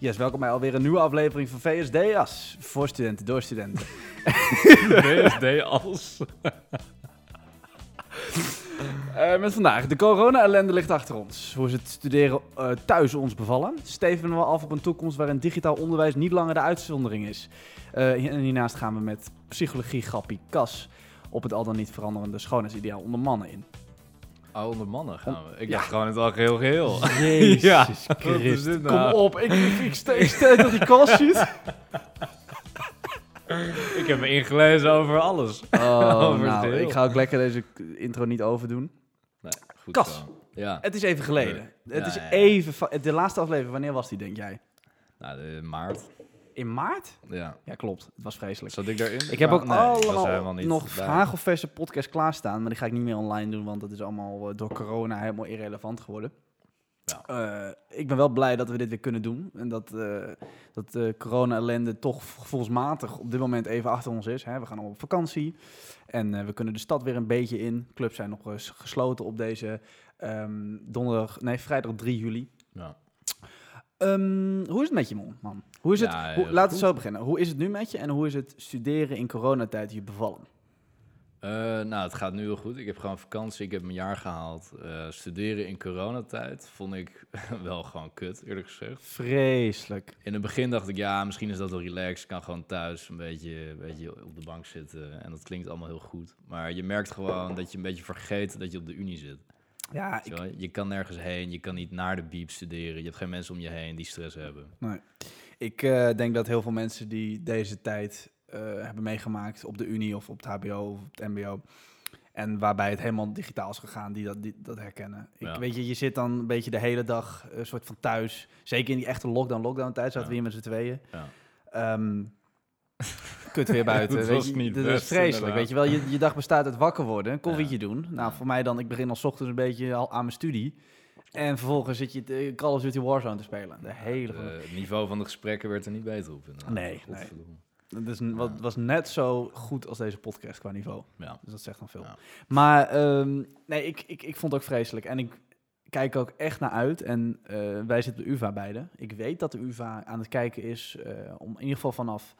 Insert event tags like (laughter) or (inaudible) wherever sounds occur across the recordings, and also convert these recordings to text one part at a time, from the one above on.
Yes, welkom bij alweer een nieuwe aflevering van VSD-as. Voor studenten, door studenten. (laughs) VSD als. (laughs) Eh, met vandaag, de corona-ellende ligt achter ons. Hoe is het studeren eh, thuis ons bevallen? Steven we af op een toekomst waarin digitaal onderwijs niet langer de uitzondering is. Eh, en hiernaast gaan we met psychologie-grappie Kas op het al dan niet veranderende schoonheidsideaal onder mannen in. Onder mannen gaan we. Ik Ja. dacht gewoon het al geheel geheel. Jezus (laughs) Ja, Christus. is dit Kom nou? op, ik, ik, ik, ste- ik steek dat die kast ik heb me ingelezen over alles. Oh, (laughs) Over nou, ik ga ook lekker deze intro niet overdoen. Nee, goed Kas. zo. Ja, Het is even geleden. Het is even... De laatste aflevering, wanneer was die, denk jij? nou, de maart. In maart? Ja. Ja, klopt. Het was vreselijk. Zat ik daarin? Ik heb ook Nee, allemaal nog hagelverse podcast klaarstaan, maar die ga ik niet meer online doen, want dat is allemaal eh, door corona helemaal irrelevant geworden. Ja. Eh, ik ben wel blij dat we dit weer kunnen doen en dat, eh dat de corona-ellende toch gevoelsmatig op dit moment even achter ons is. Hè. We gaan allemaal op vakantie en eh, we kunnen de stad weer een beetje in. Clubs zijn nog eens gesloten op deze ehm, donderdag, nee, vrijdag 3 juli. Ja. Ehm, hoe is het met je, man? Hoe is het? Ja, hoe, heel laten we zo beginnen. Hoe is het nu met je en hoe is het studeren in coronatijd je bevallen? Eh, nou, het gaat nu heel goed. Ik heb gewoon vakantie. Ik heb mijn jaar gehaald. Eh, studeren in coronatijd vond ik (laughs) wel gewoon kut, eerlijk gezegd. Vreselijk. In het begin dacht ik, ja, misschien is dat wel relaxed. Ik kan gewoon thuis een beetje, een beetje op de bank zitten. En dat klinkt allemaal heel goed. Maar je merkt gewoon dat je een beetje vergeet dat je op de unie zit. Ja, ik, je, kan nergens heen. Je kan niet naar de biep studeren. Je hebt geen mensen om je heen die stress hebben. nee. ik eh, denk dat heel veel mensen die deze tijd eh, hebben meegemaakt op de Unie of op het HBO of op het MBO. En waarbij het helemaal digitaal is gegaan, die dat, die, dat herkennen. Ik, Ja. Weet je, je zit dan een beetje de hele dag een soort van thuis. Zeker in die echte lockdown-lockdown tijd zaten Ja. we hier met z'n tweeën. Ja. Ehm (laughs) kut weer (laughs) buiten. Dat weet was je, niet dat is best, vreselijk. inderdaad. Weet je wel, je, je dag bestaat uit wakker worden, een koffietje doen. Nou, voor mij dan, ik begin al 's ochtends een beetje al aan mijn studie. En vervolgens zit je te- Call of Duty Warzone te spelen. De hele Eh, het niveau van de gesprekken werd er niet beter op. inderdaad. Nee, nee. Is wat, was net zo goed als deze podcast qua niveau. Ja. Dus dat zegt dan veel. Ja. Maar ehm, nee, ik, ik, ik vond het ook vreselijk. En ik kijk ook echt naar uit. En eh, wij zitten bij UvA beide. Ik weet dat de UvA aan het kijken is eh, om in ieder geval vanaf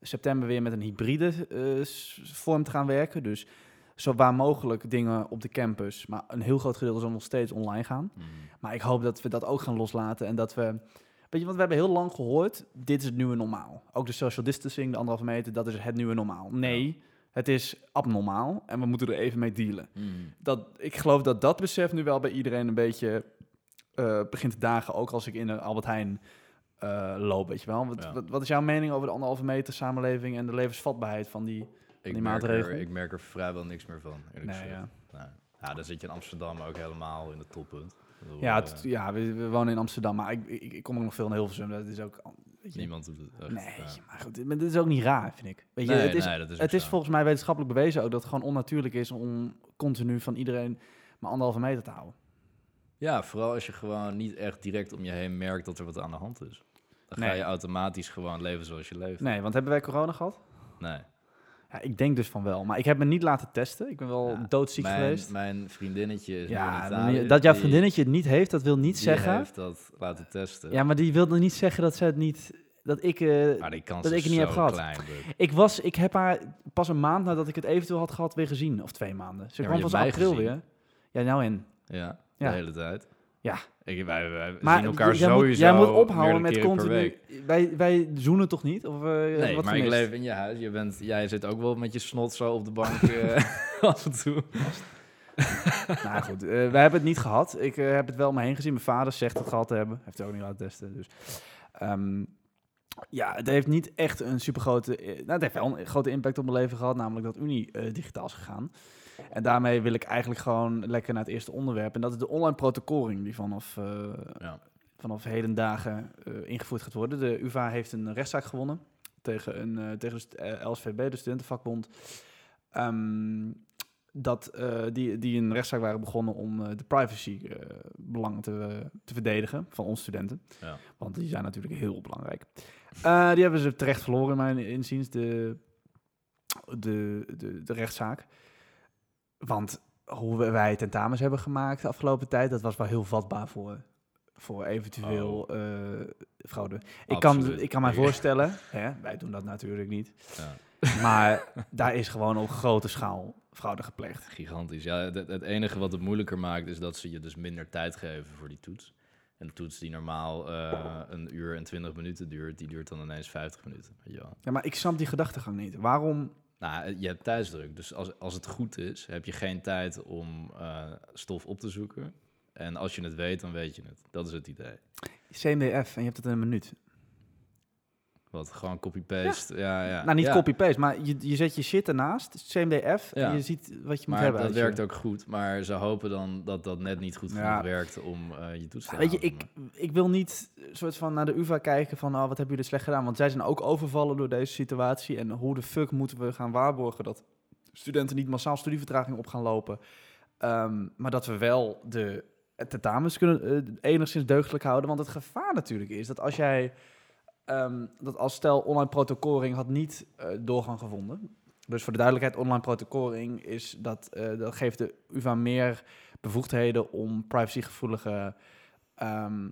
september weer met een hybride eh, vorm te gaan werken. Dus zo waar mogelijk dingen op de campus. Maar een heel groot gedeelte zal nog steeds online gaan. Mm. Maar ik hoop dat we dat ook gaan loslaten en dat we... Weet je, want we hebben heel lang gehoord, dit is het nieuwe normaal. Ook de social distancing, de anderhalve meter, dat is het nieuwe normaal. Nee, het is abnormaal en we moeten er even mee dealen. Mm. Dat, ik geloof dat dat besef nu wel bij iedereen een beetje eh, begint te dagen. Ook als ik in de Albert Heijn eh, loop, weet je wel. Wat, Ja. wat, wat is jouw mening over de anderhalve meter samenleving en de levensvatbaarheid van die... Ik, Die merk maatregel? er, ik merk er vrijwel niks meer van, eerlijk Nee, gezegd. ja. Nou, ja, dan zit je in Amsterdam ook helemaal in het toppunt. Bedoel, Ja, eh, ja we, we wonen in Amsterdam, maar ik, ik, ik kom ook nog veel in Hilversum. Dat is ook... Weet je, niemand doet het echt. Nee, ja. maar goed, dit- maar dit is ook niet raar, vind ik. Weet je, Nee, het is, nee, dat is ook het is volgens mij wetenschappelijk bewezen ook dat het gewoon onnatuurlijk is om continu van iedereen maar anderhalve meter te houden. Ja, vooral als je gewoon niet echt direct om je heen merkt dat er wat aan de hand is. Dan ga je automatisch gewoon leven zoals je leeft. Nee, want hebben wij corona gehad? Nee. Ja, ik denk dus van wel. Maar ik heb me niet laten testen. Ik ben wel Ja, doodziek mijn, geweest. Mijn vriendinnetje is Ja, Italië, dat jouw vriendinnetje het niet heeft, dat wil niet die zeggen. heeft dat laten testen. Ja, maar die wilde niet zeggen dat ze het niet... Dat ik... maar die kans dat ik het niet heb gehad. klein. ik, was, ik heb haar pas een maand nadat ik het eventueel had gehad weer gezien. Of twee maanden. Ze Ja, kwam pas april gezien. weer. Ja, nou in. Ja. de hele tijd. Ja. Ik, wij, wij Maar zien elkaar jij moet, sowieso jij moet ophouden met continu... Wij, wij zoenen toch niet? Of, eh, Nee, wat maar ik leef in je huis. Je bent, jij zit ook wel met je snot zo op de bank eh, (laughs) af en toe. (laughs) nou goed, eh, wij hebben het niet gehad. Ik heb het wel om me heen gezien. Mijn vader zegt het gehad te hebben. Heeft het ook niet laten testen. Dus. ehm, ja, het heeft niet echt een super grote... nou, het heeft wel een grote impact op mijn leven gehad. Namelijk dat Unie digitaal is gegaan. En daarmee wil ik eigenlijk gewoon lekker naar het eerste onderwerp. En dat is de online protocolering die vanaf, Ja. vanaf heden dagen eh, ingevoerd gaat worden. De UvA heeft een rechtszaak gewonnen tegen, een, eh, tegen de LSVB, de studentenvakbond. Ehm, dat, die, die een rechtszaak waren begonnen om de privacybelangen te, te verdedigen van onze studenten. Ja. Want die zijn natuurlijk heel belangrijk. Die hebben ze terecht verloren in mijn inziens, de, de, de, de rechtszaak. Want hoe wij tentamens hebben gemaakt de afgelopen tijd, dat was wel heel vatbaar voor, voor eventueel eh, fraude. Ik kan, ik kan mij voorstellen, hè, wij doen dat natuurlijk niet, Ja. maar daar is gewoon op grote schaal fraude gepleegd. Gigantisch. Ja, het, het enige wat het moeilijker maakt is dat ze je dus minder tijd geven voor die toets. Een toets die normaal eh, een uur en twintig minuten duurt, die duurt dan ineens 50 minuten. Wel. Ja, maar ik snap die gedachtegang niet. Waarom? Nou, je hebt tijdsdruk. Dus als, als het goed is, heb je geen tijd om eh, stof op te zoeken. En als je het weet, dan weet je het. Dat is het idee. CMDF en je hebt het in een minuut. Wat gewoon copy-paste. Ja. Ja, nou, niet ja. copy-paste, maar je, je zet je shit ernaast, CMDF, Ja. en je ziet wat je moet Maar hebben. dat je- werkt ook goed. Maar ze hopen dan dat dat net niet goed genoeg werkt om eh, je toets te weet je, ik, ik wil niet soort van naar de UvA kijken van, oh, wat hebben jullie slecht gedaan? Want zij zijn ook overvallen door deze situatie. En hoe de fuck moeten we gaan waarborgen dat studenten niet massaal studievertraging op gaan lopen? Ehm, maar dat we wel de tentamens kunnen eh, enigszins deugdelijk houden. Want het gevaar natuurlijk is dat als jij, ehm, dat als stel online protocoling had niet eh, doorgang gevonden. Dus voor de duidelijkheid, online protocoling is dat, eh, dat geeft de UvA meer bevoegdheden om privacygevoelige ehm,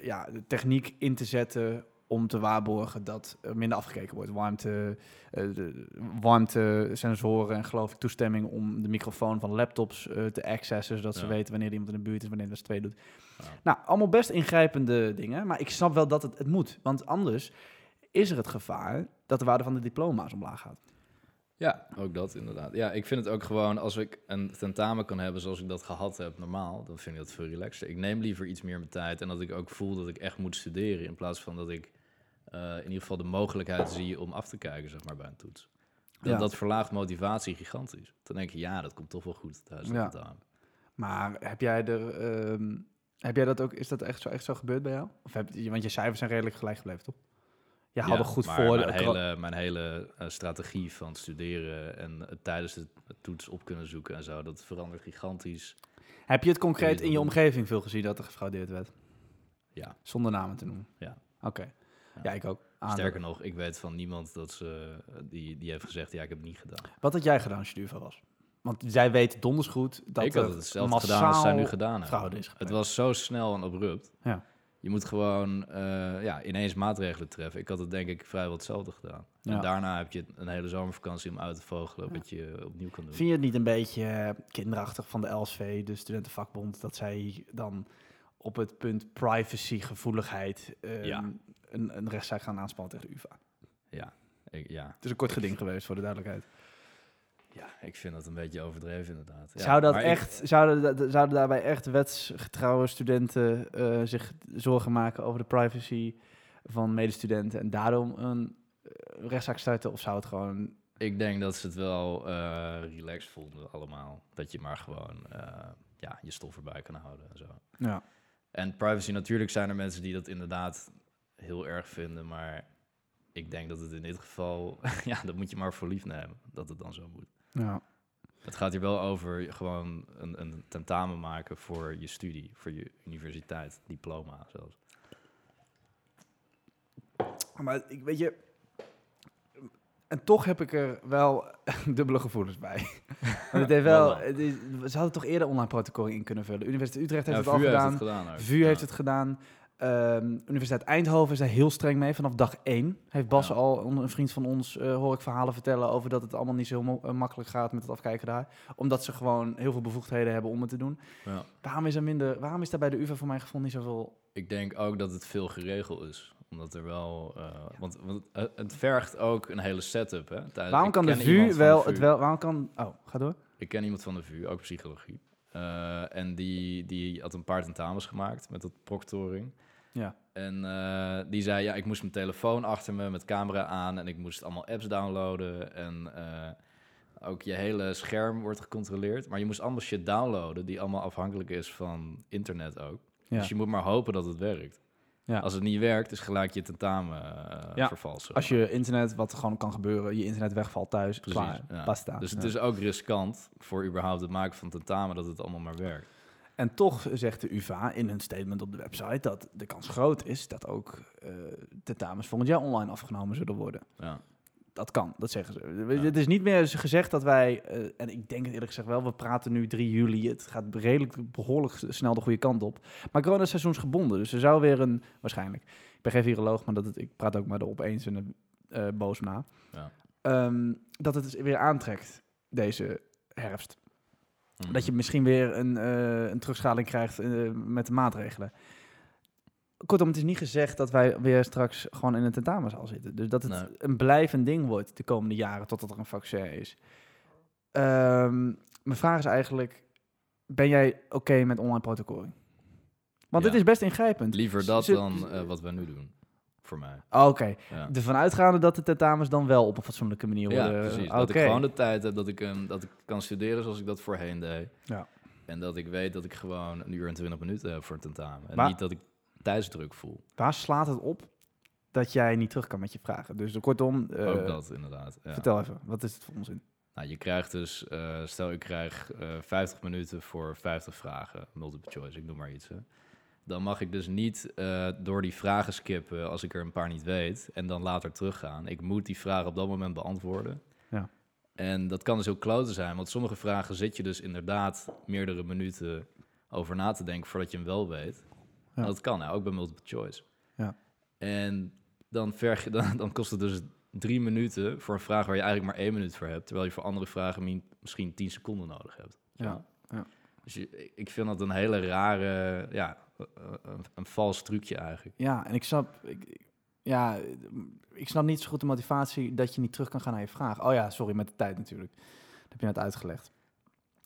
ja, techniek in te zetten om te waarborgen dat er minder afgekeken wordt. Warmte, eh, de warmtesensoren en geloof ik toestemming om de microfoon van laptops eh, te accessen, zodat ze weten wanneer iemand in de buurt is, wanneer dat twee doet. Ja. Nou, allemaal best ingrijpende dingen, maar ik snap wel dat het, het moet. Want anders is er het gevaar dat de waarde van de diploma's omlaag gaat. Ja, ook dat inderdaad. Ja, ik vind het ook gewoon, als ik een tentamen kan hebben zoals ik dat gehad heb normaal, dan vind ik dat veel relaxter. Ik neem liever iets meer mijn tijd en dat ik ook voel dat ik echt moet studeren, in plaats van dat ik in ieder geval de mogelijkheid zie om af te kijken, zeg maar, bij een toets. Dat, Ja. dat verlaagt motivatie gigantisch. Dan denk je, ja, dat komt toch wel goed het Ja. tentamen. Maar heb jij er, ehm, heb jij dat ook, is dat echt zo, echt zo gebeurd bij jou? Of heb, je- want je cijfers zijn redelijk gelijk gebleven, toch? Je haalde Ja, goed maar voor. Mijn de- hele, mijn hele eh, strategie van studeren en tijdens de toets op kunnen zoeken en zo, dat verandert gigantisch. Heb je het concreet in je omgeving veel gezien dat er gefraudeerd werd? Ja. Zonder namen te noemen? Ja. Oké. Ja. ik ook. Sterker nog, ik weet van niemand dat ze, die, die heeft gezegd, ja, ik heb het niet gedaan. Wat had jij gedaan als je was? Want zij weet donders goed dat ik had het hetzelfde gedaan als zij nu gedaan hebben. is Het was zo snel en abrupt. Ja. Je moet gewoon eh, ja, ineens maatregelen treffen. Ik had het denk ik vrijwel hetzelfde gedaan. Ja. En daarna heb je een hele zomervakantie om uit te vogelen wat je opnieuw kan doen. Vind je het niet een beetje kinderachtig van de LSV, de studentenvakbond, dat zij dan op het punt privacygevoeligheid ehm, Ja. een, een rechtszaak gaan aanspannen tegen de UvA? Ja, ik, ja. Het is een kort geding geweest, voor de duidelijkheid. ja, ik vind dat een beetje overdreven inderdaad. Ja, zou dat maar ik- echt, zouden, zouden daarbij echt wetsgetrouwe studenten eh, zich zorgen maken over de privacy van medestudenten en daarom een eh, rechtszaak starten? Of zou het gewoon... Ik denk dat ze het wel eh relaxed vonden allemaal. Dat je maar gewoon ja, je stof erbij kan houden en zo. Ja. En privacy, natuurlijk zijn er mensen die dat inderdaad heel erg vinden, maar ik denk dat het in dit geval, (laughs) ja, dat moet je maar voor lief nemen, dat het dan zo moet. ja. Het gaat hier wel over gewoon een, een tentamen maken voor je studie, voor je universiteit, diploma zelfs. Maar ik weet je... En toch heb ik er wel (laughs) dubbele gevoelens bij. (laughs) Want het heeft wel, het is, ze hadden toch eerder online protocollen in kunnen vullen. Universiteit Utrecht heeft Ja, het al heeft gedaan. het gedaan. ook. VU Ja. heeft het gedaan. Ehm, Universiteit Eindhoven is daar heel streng mee. Vanaf dag één heeft Bas Ja. al, een vriend van ons, eh, hoor ik verhalen vertellen over dat het allemaal niet zo mo- eh, makkelijk gaat met het afkijken daar. Omdat ze gewoon heel veel bevoegdheden hebben om het te doen. Ja. Waarom is er minder, waarom is daar bij de UvA voor mijn gevoel niet zoveel... Ik denk ook dat het veel geregeld is. Omdat er wel... eh, want, want het- het vergt ook een hele setup, hè. Tijdens- waarom kan de VU wel VU. het wel, waarom kan... Oh, ga door. Ik ken iemand van de VU, ook psychologie. Eh, en die, die had een paar tentamens gemaakt met dat proctoring. Ja. En eh, die zei, ja, ik moest mijn telefoon achter me met camera aan... en ik moest allemaal apps downloaden. En eh, ook je hele scherm wordt gecontroleerd. Maar je moest allemaal shit downloaden... die allemaal afhankelijk is van internet ook. Ja. Dus je moet maar hopen dat het werkt. Ja. Als het niet werkt, is gelijk je tentamen eh, Ja, vervalsen. Als je internet, wat gewoon kan gebeuren, je internet wegvalt thuis, Precies, klaar, ja. basta. Dus het is ook riskant voor überhaupt het maken van tentamen... dat het allemaal maar werkt. En toch zegt de UvA in een statement op de website dat de kans groot is dat ook eh tentamens volgend jaar online afgenomen zullen worden. Ja. Dat kan, dat zeggen ze. We- Het is niet meer gezegd dat wij, eh, en ik denk het eerlijk gezegd wel, we praten nu 3 juli, het gaat redelijk behoorlijk snel de goede kant op. Maar corona is seizoensgebonden, dus er zou weer een, waarschijnlijk, ik ben geen viroloog, maar dat het, ik praat ook maar de opeens en de eh, boos na, Ja. Ehm, dat het dus weer aantrekt deze herfst. Mhm. Dat je misschien weer een, eh, een terugschaling krijgt met de maatregelen. Kortom, het is niet gezegd dat wij weer straks gewoon in een tentamenzaal zitten. Dus dat het Nee. een blijvend ding wordt de komende jaren totdat er een vaccin is. Ehm, mijn vraag is eigenlijk, ben jij oké met online protocolling? Want Ja. dit is best ingrijpend. Liever dat dan eh, wat wij nu doen. Voor mij. Oh, Oké, Ja. ervan uitgaande dat de tentamens dan wel op een fatsoenlijke manier Ja, worden. precies. Oké. Dat ik gewoon de tijd heb dat ik, dat ik kan studeren zoals ik dat voorheen deed. Ja. En dat ik weet dat ik gewoon een uur en twintig minuten heb voor een tentamen. En Maar- niet dat ik tijdsdruk voel. Waar slaat het op dat jij niet terug kan met je vragen? Dus kortom, eh, Ook dat inderdaad. Ja. vertel even, wat is het voor onzin? Nou, je krijgt dus, eh, stel ik krijg eh 50 minuten voor 50 vragen, multiple choice, ik noem maar iets. Hè. Dan mag ik dus niet eh, door die vragen skippen als ik er een paar niet weet en dan later teruggaan. Ik moet die vragen op dat moment beantwoorden. Ja. En dat kan dus heel klote zijn, want sommige vragen zit je dus inderdaad meerdere minuten over na te denken voordat je hem wel weet. Ja. Dat kan, nou, ook bij multiple choice. Ja. En dan, verg je, (laughs) dan, dan kost het dus drie minuten voor een vraag waar je eigenlijk maar één minuut voor hebt, terwijl je voor andere vragen min- misschien tien seconden nodig hebt. Ja, ja. Dus je, ik vind dat een hele rare, ja, een, een vals trucje eigenlijk. Ja, en ik snap, ik, ik- ja, ik snap niet zo goed de motivatie dat je niet terug kan gaan naar je vraag. Oh ja, sorry, met de tijd natuurlijk. Dat heb je net uitgelegd.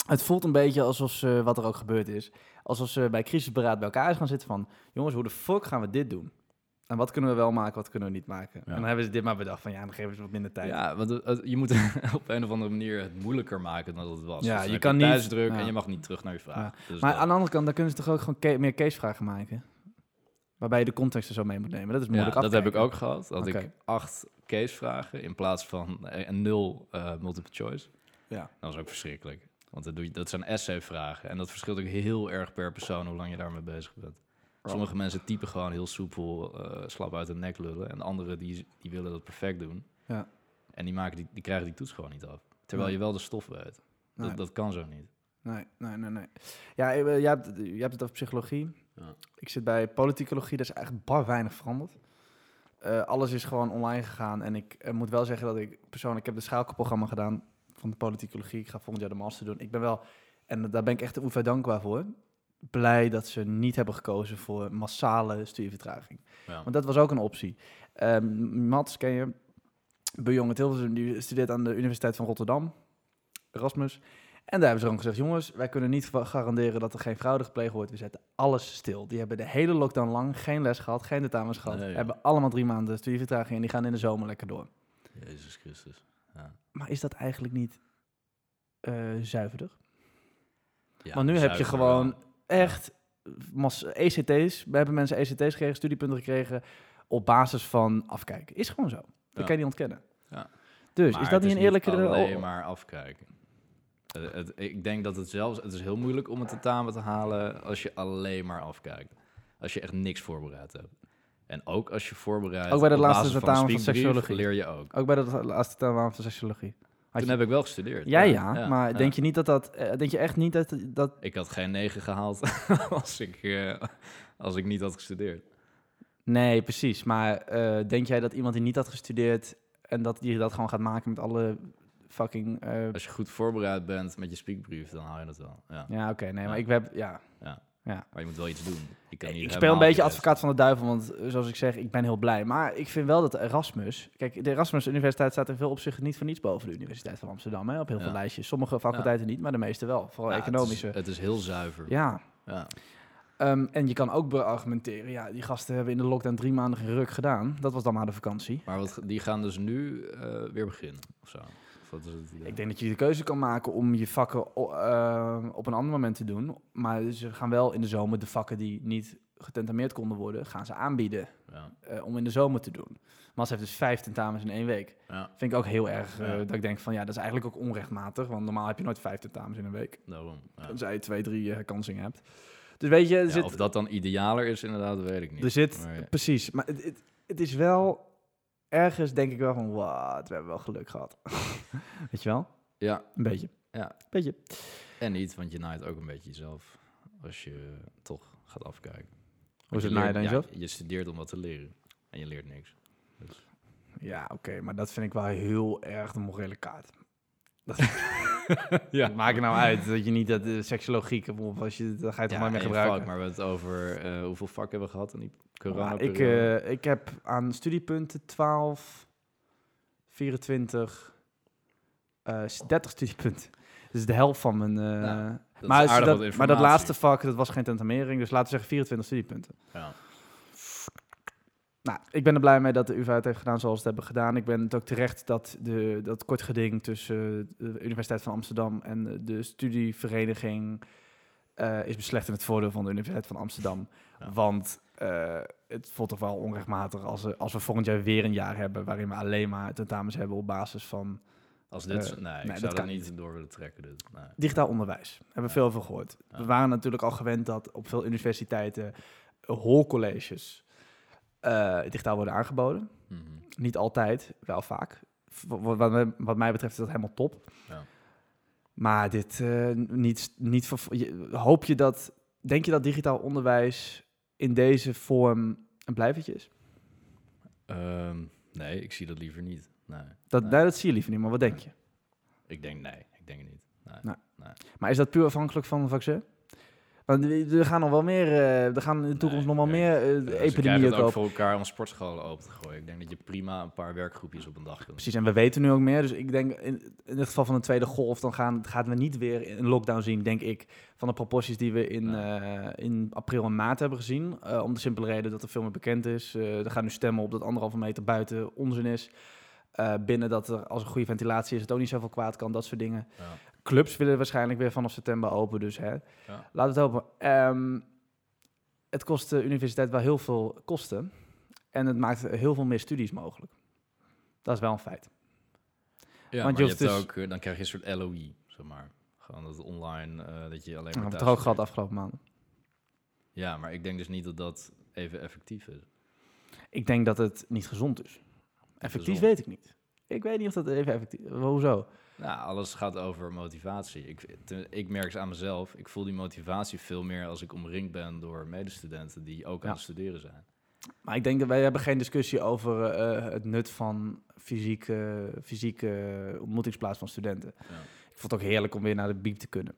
Het voelt een beetje alsof ze, wat er ook gebeurd is, alsof ze bij crisisberaad bij elkaar is gaan zitten van, jongens, hoe de fuck gaan we dit doen? En wat kunnen we wel maken, wat kunnen we niet maken? En dan hebben ze dit maar bedacht van, ja, dan geven ze wat minder tijd. Ja, want het- het- je moet (laughs) op een of andere manier het moeilijker maken dan dat het was. Ja, Dus je kan niet- tijdsdruk ja. en je mag niet terug naar je vraag. Ja. Dus maar dat- aan de andere kant, dan kunnen ze toch ook gewoon meer casevragen maken? Waarbij je de context er zo mee moet nemen. Dat is ja, moeilijk dat heb ik ook gehad. Dat ik acht case-vragen in plaats van eh, een nul eh, multiple choice. Ja. Dat was ook verschrikkelijk. Want dat, doe je, dat zijn essay-vragen. En dat verschilt ook heel erg per persoon hoe lang je daarmee bezig bent. Sommige mensen typen gewoon heel soepel, eh, slap uit de nek lullen. En anderen die, die willen dat perfect doen. Ja. En die, maken die, die krijgen die toets gewoon niet af. Terwijl Nee. je wel de stof weet. Nee. Dat, dat kan zo niet. Nee, nee, nee, nee. Ja, eh, jij hebt, jij hebt het over psychologie. Ja. Ik zit bij politicologie, daar is eigenlijk bar weinig veranderd. Eh, alles is gewoon online gegaan. En ik eh, moet wel zeggen dat ik persoonlijk... Ik heb de schaalprogramma gedaan van de politicologie. Ik ga volgend jaar de master doen. Ik ben wel... En daar ben ik echt oever dankbaar voor. Blij dat ze niet hebben gekozen voor massale studievertraging. Ja. Want dat was ook een optie. Ehm Mats ken je. Bejong Hilversum, die studeert aan de Universiteit van Rotterdam. Erasmus. En daar hebben ze gewoon gezegd, jongens, wij kunnen niet garanderen dat er geen fraude gepleegd wordt. We zetten alles stil. Die hebben de hele lockdown lang geen les gehad, geen tentamens gehad. Nee, hebben allemaal drie maanden studievertraging en die gaan in de zomer lekker door. Jezus Christus. Maar is dat eigenlijk niet eh, zuiverder? Ja, Want nu heb je gewoon echt mas- ECT's. We hebben mensen ECT's gekregen, studiepunten gekregen op basis van afkijken. Is gewoon zo. Dat Ja. kan je niet ontkennen. Ja. Dus Maar is dat het niet een eerlijke... alleen maar afkijken. Het, ik denk dat het zelfs... Het is heel moeilijk om een tentamen te halen als je alleen maar afkijkt. Als je echt niks voorbereid hebt. En ook als je voorbereidt Ook bij de laatste tentamen van seksuologie. leer je ook. Ook bij de laatste term van sociologie. Had Toen je- heb ik wel gestudeerd. Ja, ja, maar ja. denk je niet dat dat... eh, denk je echt niet dat... dat Ik had geen negen gehaald (laughs) als ik, eh, als ik niet had gestudeerd. nee, precies. Maar eh, denk jij dat iemand die niet had gestudeerd... en dat die dat gewoon gaat maken met alle fucking... Als je goed voorbereid bent met je speakbrief, dan haal je het wel. Ja. ja, oké. nee, maar ik heb... Ja, Maar je moet wel iets doen. Je kan niet ik speel een beetje advocaat van de duivel, want eh, zoals ik zeg, ik ben heel blij. Maar ik vind wel dat Erasmus... Kijk, de Erasmus Universiteit staat in veel opzichten niet voor niets boven de Universiteit van Amsterdam. Hè, op heel veel Ja. lijstjes. Sommige faculteiten niet, maar de meeste wel. Vooral Ja, het is- economische. Het is, heel zuiver. Ja, Ja. Ehm, en je kan ook beargumenteren, ja, die gasten hebben in de lockdown drie maanden geen ruk gedaan. Dat was dan maar de vakantie. Maar wat, die gaan dus nu eh, weer beginnen, of zo? Of wat is het idee? Ik denk dat je de keuze kan maken om je vakken eh, op een ander moment te doen. Maar ze gaan wel in de zomer de vakken die niet getentameerd konden worden, gaan ze aanbieden Ja, eh, om in de zomer te doen. Mas heeft dus vijf tentamens in één week. ja, Vind ik ook heel erg, Ja. dat ik denk van ja, dat is eigenlijk ook onrechtmatig. Want normaal heb je nooit vijf tentamens in een week. daarom. Ja. Tenzij je twee, drie eh, kansingen hebt. Dus weet je, zit, of dat dan idealer is, inderdaad, weet ik niet. er zit Maar- precies. Maar het, het, het is wel ergens denk ik wel van, wat, we hebben wel geluk gehad. (laughs) Weet je wel? Ja, Een beetje. Ja. Beetje. en niet, want je naait ook een beetje jezelf als je toch gaat afkijken. Hoe is het je naaien dan ja, jezelf? Je studeert om wat te leren en je leert niks. Dus, Ja, oké, maar dat vind ik wel heel erg de morele kaart. (laughs) (laughs) ja, Wat maakt het nou uit dat je niet dat uh, seksologie of als je dat ga je toch maar mee gebruiken. vak, maar we hebben het over eh, hoeveel vakken hebben we gehad in die corona Ja, ik, eh, ik heb aan studiepunten 12, 24, eh 30 studiepunten. Dus de helft van mijn. eh, Nou, dat maar, dat, maar dat laatste vak, dat was geen tentamering, dus laten we zeggen 24 studiepunten. Ja. Nou, ik ben er blij mee dat de UvA het heeft gedaan zoals het hebben gedaan. Ik ben het ook terecht dat de, dat kort geding tussen de Universiteit van Amsterdam en de studievereniging eh, is beslecht in het voordeel van de Universiteit van Amsterdam. Ja. Want eh, het voelt toch wel onrechtmatig als, we- als we volgend jaar weer een jaar hebben waarin we alleen maar tentamens hebben op basis van Als dit, Eh, nee, ik zou dat kan niet door willen trekken. Dit. Nee. digitaal onderwijs. Hebben we Ja. veel over gehoord. Ja. We waren natuurlijk al gewend dat op veel universiteiten uh, eh, digitaal worden aangeboden. Mhm. Niet altijd, wel vaak. Wat, wat, mij- wat mij betreft is dat helemaal top. Ja. Maar dit eh, niet, niet voor, je- hoop je dat, denk je dat digitaal onderwijs in deze vorm een blijvertje is? Ehm, nee, ik zie dat liever niet. Nee. Dat, Nee. nee, dat zie je liever niet, maar wat denk je? Ik denk nee, ik denk het niet. Nee. Nou. Maar is dat puur afhankelijk van een vaccin? Want er gaan nog wel meer, eh, er gaan in de toekomst Nee, nog wel meer eh, krijgen epidemieën het ook komen. voor elkaar om sportscholen open te gooien. Ik denk dat je prima een paar werkgroepjes op een dag kunt. Precies, en we weten nu ook meer. Dus ik denk in, in het geval van een tweede golf, dan gaan, gaan we niet weer een lockdown zien, denk ik, van de proporties die we in, eh, in april en maart hebben gezien. Om de simpele reden dat er veel meer bekend is. Er gaan nu stemmen op dat anderhalve meter buiten onzin is. Binnen dat er als er goede ventilatie is, het ook niet zoveel kwaad kan, dat soort dingen. Ja. Clubs willen waarschijnlijk weer vanaf september open, dus hè. Ja. Laten we het hopen. Ehm, het kost de universiteit wel heel veel kosten. En het maakt heel veel meer studies mogelijk. Dat is wel een feit. Ja, Want maar je hebt dus- ook, eh, dan krijg je een soort LOI, zeg maar. Gewoon dat online, eh, dat je alleen maar hebben we thuis toch ook gehad afgelopen maanden. Ja, maar ik denk dus niet dat dat even effectief is. Ik denk dat het niet gezond is. Effectief gezond. weet ik niet. Ik weet niet of dat even effectief is. Hoezo? Nou, alles gaat over motivatie. Ik, te- ik merk het aan mezelf. Ik voel die motivatie veel meer als ik omringd ben door medestudenten die ook aan het studeren zijn. Maar ik denk dat wij hebben geen discussie over eh, het nut van fysieke, fysieke ontmoetingsplaats van studenten. Ja. Ik vond het ook heerlijk om weer naar de biep te kunnen.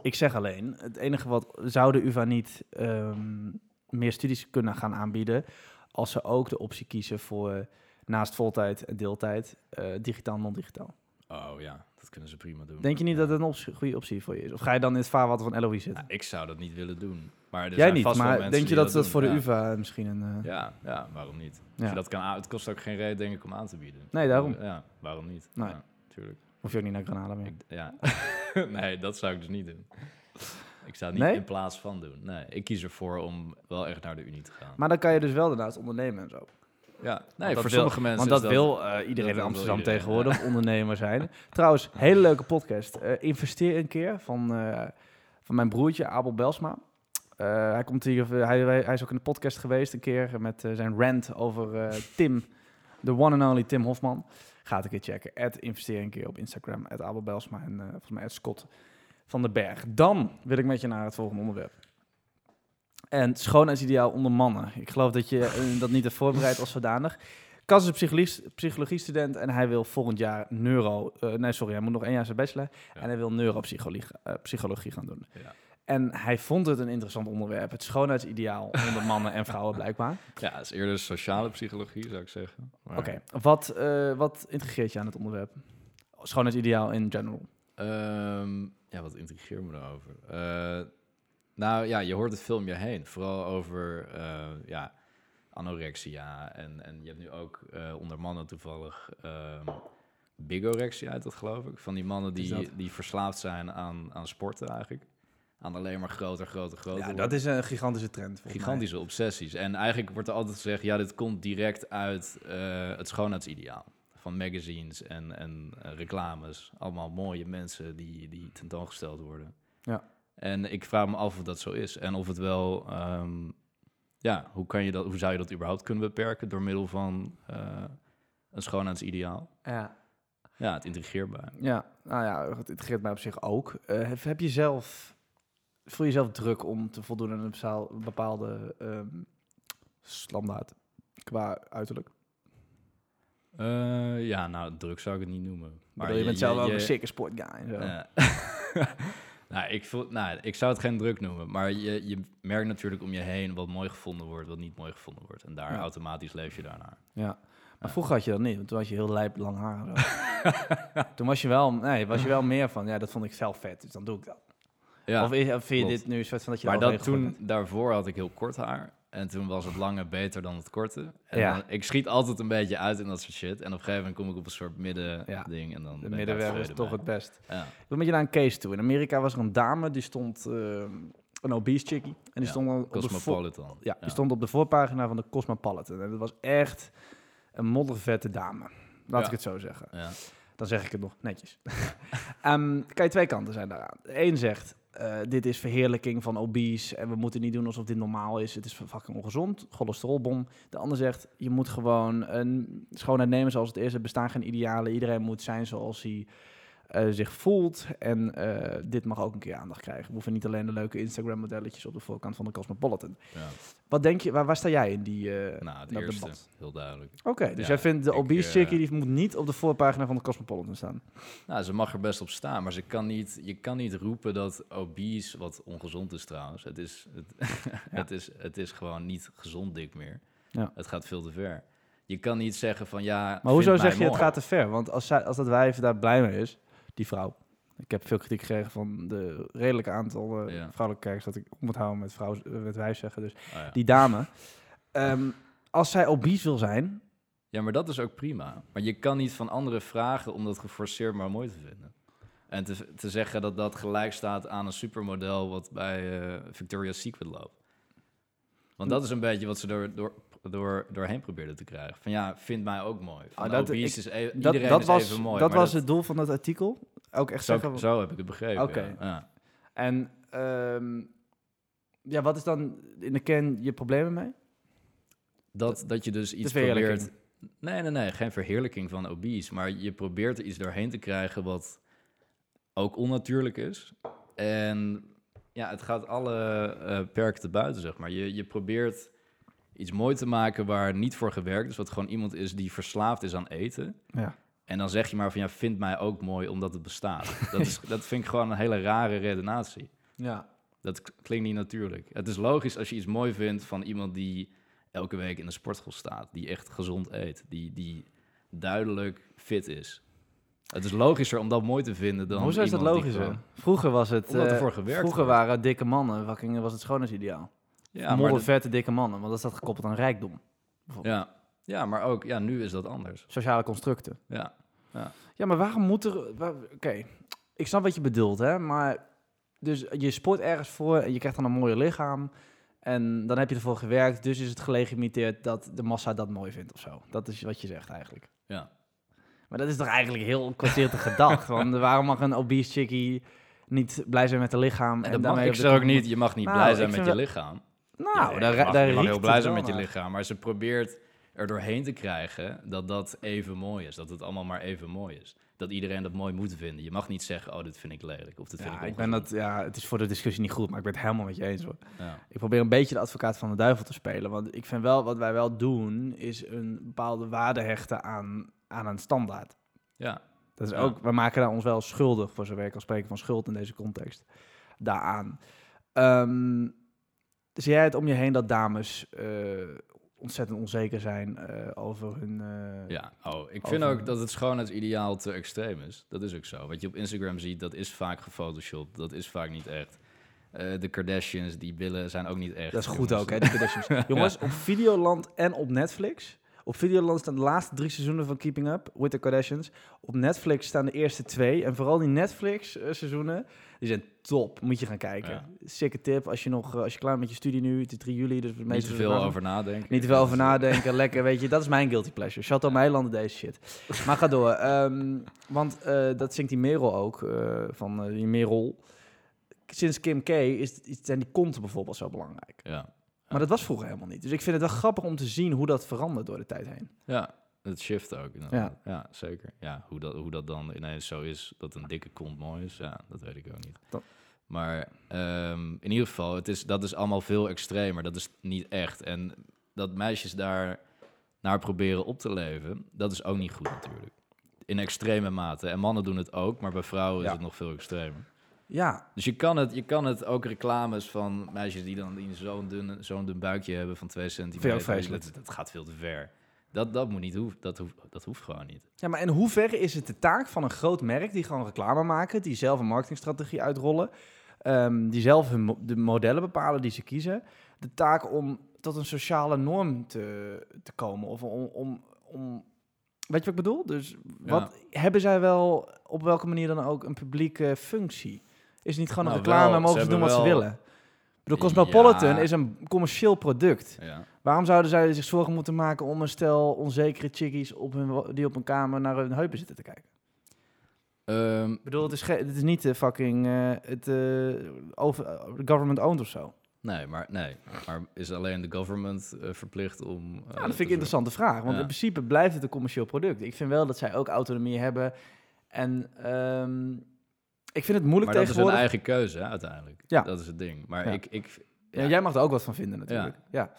Ik zeg alleen, het enige wat zou de UvA niet ehm, meer studies kunnen gaan aanbieden als ze ook de optie kiezen voor naast voltijd en deeltijd eh, digitaal non-digitaal. Oh ja, dat kunnen ze prima doen. Denk je niet Ja. dat het een optie- goede optie voor je is? Of ga je dan in het vaarwater van LOE zitten? Ja, ik zou dat niet willen doen. Maar er Jij zijn niet, vast wel maar denk je dat dat voor de. UvA misschien een... eh, Ja, ja, waarom niet? Als Ja. je dat kan het kost ook geen reden, denk ik, om aan te bieden. Nee, daarom. Ja, waarom niet? Nee. Ja, tuurlijk. Hoef je ook niet naar Granada meer. Ik, ja. (laughs) nee, dat zou ik dus niet doen. Ik zou het niet Nee? in plaats van doen. Nee, ik kies ervoor om wel echt naar de Unie te gaan. Maar dan kan je dus wel daarnaast ondernemen en zo. Ja, nee, voor wil- sommige mensen Want dat, wil eh, iedereen dat in Amsterdam iedereen, tegenwoordig ondernemer zijn. (laughs) Trouwens, hele leuke podcast. Eh, investeer een keer van, eh, van mijn broertje Abel Belsma. Hij, komt hier, hij, hij is ook in de podcast geweest een keer met zijn rant over Tim, de one and only Tim Hofman. Ga het een keer checken. Ed investeer een keer op Instagram. Ed Abel Belsma en volgens mij Ed Scott van den Berg. Dan wil ik met je naar het volgende onderwerp. En schoonheidsideaal onder mannen. Ik geloof dat je eh, dat niet hebt voorbereid als zodanig. Cas is een psychologie- psychologiestudent en hij wil volgend jaar neuro... eh, nee, sorry, hij moet nog één jaar zijn bachelor. Ja. En hij wil neuropsychologie eh, psychologie gaan doen. Ja. En hij vond het een interessant onderwerp. Het schoonheidsideaal onder mannen en vrouwen blijkbaar. Ja, het is eerder sociale psychologie, zou ik zeggen. Maar, Oké, wat, wat intrigeert je aan het onderwerp? Schoonheidsideaal in general. ehm, ja, wat intrigeert me daarover? Nou ja, je hoort het veel je heen. Vooral over eh, ja, anorexia. En, en je hebt nu ook eh, onder mannen toevallig ehm bigorexia uit dat geloof ik. Van die mannen die, die verslaafd zijn aan, aan sporten eigenlijk. Aan alleen maar groter, groter, groter Ja, dat is een gigantische trend. mij. Gigantische obsessies. En eigenlijk wordt er altijd gezegd, ja, dit komt direct uit eh, het schoonheidsideaal. Van magazines en, en reclames. Allemaal mooie mensen die, die tentoongesteld worden. Ja. En ik vraag me af of dat zo is. En of het wel, ehm, ja, hoe, kan je dat, hoe zou je dat überhaupt kunnen beperken door middel van eh, een schoonheidsideaal? Ja. Ja, het intrigeert bij. Ja, nou ja, het integreert mij op zich ook. Eh, heb, je zelf, voel je zelf druk om te voldoen aan een bepaalde ehm standaard qua uiterlijk? Eh, ja, nou, druk zou ik het niet noemen. Maar je, bent zelf ook een sikke sportguy en zo. (laughs) (laughs) Nou, ik voel, nou, ik zou het geen druk noemen, maar je, je merkt natuurlijk om je heen wat mooi gevonden wordt, wat niet mooi gevonden wordt. En daar Ja. automatisch leef je daarnaar. Ja. Maar vroeger had je dat niet, want toen had je heel lijp lang haar. (laughs) toen was je wel, nee, was je wel meer van, ja, dat vond ik zelf vet, dus dan doe ik dat. Ja, of, is, of vind je klopt. dit nu een soort van dat je maar dat toen, daarvoor had ik heel kort haar. En toen was het lange beter dan het korte. En Ja. dan- ik schiet altijd een beetje uit in dat soort shit. En op een gegeven moment kom ik op een soort midden Ja. ding. En dan? De middenweg is toch het best. Ja. Ik wil met je naar een case toe. In Amerika was er een dame, die stond, ehm, een obese chickie. En die stond al op de, Cosmopolitan. ja, die stond op de voorpagina van de Cosmopolitan. En dat was echt een moddervette dame. Laat ik het zo zeggen. Ja. Dan zeg ik het nog netjes. (laughs) Ehm kan je twee kanten zijn daaraan. Eén zegt, eh, dit is verheerlijking van obese en we moeten niet doen alsof dit normaal is. Het is fucking ongezond, cholesterolbom. De ander zegt, je moet gewoon een schoonheid nemen zoals het is. Er bestaan geen idealen. Iedereen moet zijn zoals hij eh, zich voelt. En eh, dit mag ook een keer aandacht krijgen. We hoeven niet alleen de leuke Instagram-modelletjes op de voorkant van de Cosmopolitan. Ja. Wat denk je, waar, waar sta jij in die eh, Nou, het dat eerste, debat? heel duidelijk. Oké, dus Ja, jij vindt de ik, obese chickie, die moet niet op de voorpagina van de Cosmopolitan staan. Nou, ze mag er best op staan, maar ze kan niet, je kan niet roepen dat obese, wat ongezond is trouwens, het is, het, (laughs) het is, het is gewoon niet gezond dik meer. Ja. Het gaat veel te ver. Je kan niet zeggen van ja. Maar hoezo zeg je het gaat te ver? Want als, zij, als dat wijf daar blij mee is, die vrouw. Ik heb veel kritiek gekregen van de redelijke aantal Ja. vrouwelijke kijkers dat ik op moet houden met, vrouw, eh, met wijf zeggen. Dus Oh, ja. die dame. Ehm, als zij obese wil zijn, ja, maar dat is ook prima. Maar je kan niet van anderen vragen om dat geforceerd maar mooi te vinden. En te, te zeggen dat dat gelijk staat aan een supermodel wat bij eh, Victoria's Secret loopt. Want dat is een beetje wat ze door, door, door, doorheen probeerden te krijgen. Van ja, vind mij ook mooi. Van, Ah, dat- obese ik- is e- dat, iedereen dat is was, even mooi. dat was het doel van dat artikel. Ook echt Zo, zeggen. zo heb ik het begrepen. Oké. Ja. Ja. En ehm, ja, wat is dan in de kern je problemen mee? Dat, dat je dus iets probeert... Nee, nee, nee, geen verheerlijking van obese. Maar je probeert er iets doorheen te krijgen wat ook onnatuurlijk is. En ja, het gaat alle eh, perken te buiten, zeg maar. Je, je probeert iets mooi te maken waar niet voor gewerkt is. Wat gewoon iemand is die verslaafd is aan eten. Ja. En dan zeg je maar van, ja, vind mij ook mooi omdat het bestaat. (laughs) Dat, is, dat vind ik gewoon een hele rare redenatie. Ja. Dat klinkt niet natuurlijk. Het is logisch als je iets mooi vindt van iemand die elke week in de sportschool staat, die echt gezond eet, die, die duidelijk fit is. Het is logischer om dat mooi te vinden dan. Hoezo is dat iemand die logisch? gewoon- Vroeger was het. Eh, vroeger waren dikke mannen, fucking, was het schoonheidsideaal. Ja, Ja, maar dat- vette dikke mannen, want dat staat gekoppeld aan rijkdom. ja, ja, maar ook, ja, nu is dat anders. Sociale constructen. Ja, Ja, maar waarom moet er... waar- Oké, ik snap wat je bedoelt, hè. Maar dus je sport ergens voor en je krijgt dan een mooie lichaam. En dan heb je ervoor gewerkt, dus is het gelegitimeerd dat de massa dat mooi vindt of zo. Dat is wat je zegt eigenlijk. ja. Maar dat is toch eigenlijk heel kortzichtig gedacht. (laughs) Want waarom mag een obese chickie niet blij zijn met haar lichaam? En dat mag ik zeg ook niet. Je mag niet Nou, blij zijn met je lichaam. Nou, Nee, daar, mag, daar je mag heel blij zijn met je lichaam, maar ze probeert er doorheen te krijgen dat dat even mooi is. Dat het allemaal maar even mooi is. Dat iedereen dat mooi moet vinden. Je mag niet zeggen, oh, dit vind ik lelijk of dit vind Ja, ik ik ben dat, ja, het is voor de discussie niet goed, maar ik ben het helemaal met je eens hoor. Ja. Ik probeer een beetje de advocaat van de duivel te spelen. Want ik vind wel, wat wij wel doen, is een bepaalde waarde hechten aan, aan een standaard. ja, Dat is Ja. ook, we maken daar ons wel schuldig, voor zover ik kan spreken van schuld in deze context, daaraan. Ehm zie jij het om je heen dat dames eh, ontzettend onzeker zijn eh, over hun... eh, Ja, oh, ik vind ook dat het schoonheidsideaal te extreem is. Dat is ook zo. Wat je op Instagram ziet, dat is vaak gefotoshopt. Dat is vaak niet echt. De Kardashians, die billen zijn ook niet echt. Dat is goed jongens. ook, hè, Kardashians. (laughs) Jongens, op Videoland en op Netflix. Op Videoland staan de laatste drie seizoenen van Keeping Up with the Kardashians. Op Netflix staan de eerste twee. En vooral die Netflix-seizoenen, die zijn top. Moet je gaan kijken. Ja. Sikke tip, als je nog eh, als je klaar met je studie nu, het is 3 juli, dus Niet te veel over nadenken. Niet te veel over nadenken, lekker, weet je. Dat is mijn guilty pleasure. Chateau Meilanden, deze shit. Maar ga door. ehm, want eh, dat zingt die Merel ook, eh, van eh, die Merel. Sinds Kim K is, is, zijn die konten bijvoorbeeld zo belangrijk. Ja, Maar dat was vroeger helemaal niet. Dus ik vind het wel grappig om te zien hoe dat verandert door de tijd heen. Ja, het shift ook. inderdaad. Ja. zeker. Ja, hoe dat, hoe dat dan ineens zo is, dat een dikke kont mooi is, ja, dat weet ik ook niet. Dat- Maar ehm, in ieder geval, het is, dat is allemaal veel extremer. Dat is niet echt. En dat meisjes daar naar proberen op te leven, dat is ook niet goed natuurlijk. In extreme mate. En mannen doen het ook, maar bij vrouwen Ja. is het nog veel extremer. Ja, Dus je kan het, je kan het ook reclames van meisjes die dan die zo'n dun, zo'n dun buikje hebben van twee centimeter. Dat, dat gaat veel te ver. Dat, dat moet niet hoeven. Dat hoeft, dat hoeft gewoon niet. Ja, maar in hoeverre is het de taak van een groot merk die gewoon reclame maken, die zelf een marketingstrategie uitrollen, ehm, die zelf hun de modellen bepalen die ze kiezen, de taak om tot een sociale norm te, te komen? Of om, om, om. Weet je wat ik bedoel? Dus wat hebben zij wel op welke manier dan ook een publieke functie? Is het niet gewoon een Nou, reclame, wel, mogen ze doen wat ze willen? Bedoel, Cosmopolitan Ja. is een commercieel product. Ja. Waarom zouden zij zich zorgen moeten maken om een stel onzekere chickies op hun, die op een kamer naar hun heupen zitten te kijken? Ehm, Ik bedoel, het is, het is niet de fucking eh, het, eh, over, eh, government owned of zo. nee, maar, nee, maar is alleen de government eh, verplicht om... eh, Ja, dat vind ik een interessante vraag. Want Ja. in principe blijft het een commercieel product. Ik vind wel dat zij ook autonomie hebben. En ehm, ik vind het moeilijk Maar dat is tegenwoordig. eigen keuze, hè, uiteindelijk. Ja. Dat is het ding. Maar Ja. ik, ik, Ja, jij mag er ook wat van vinden natuurlijk. Ja.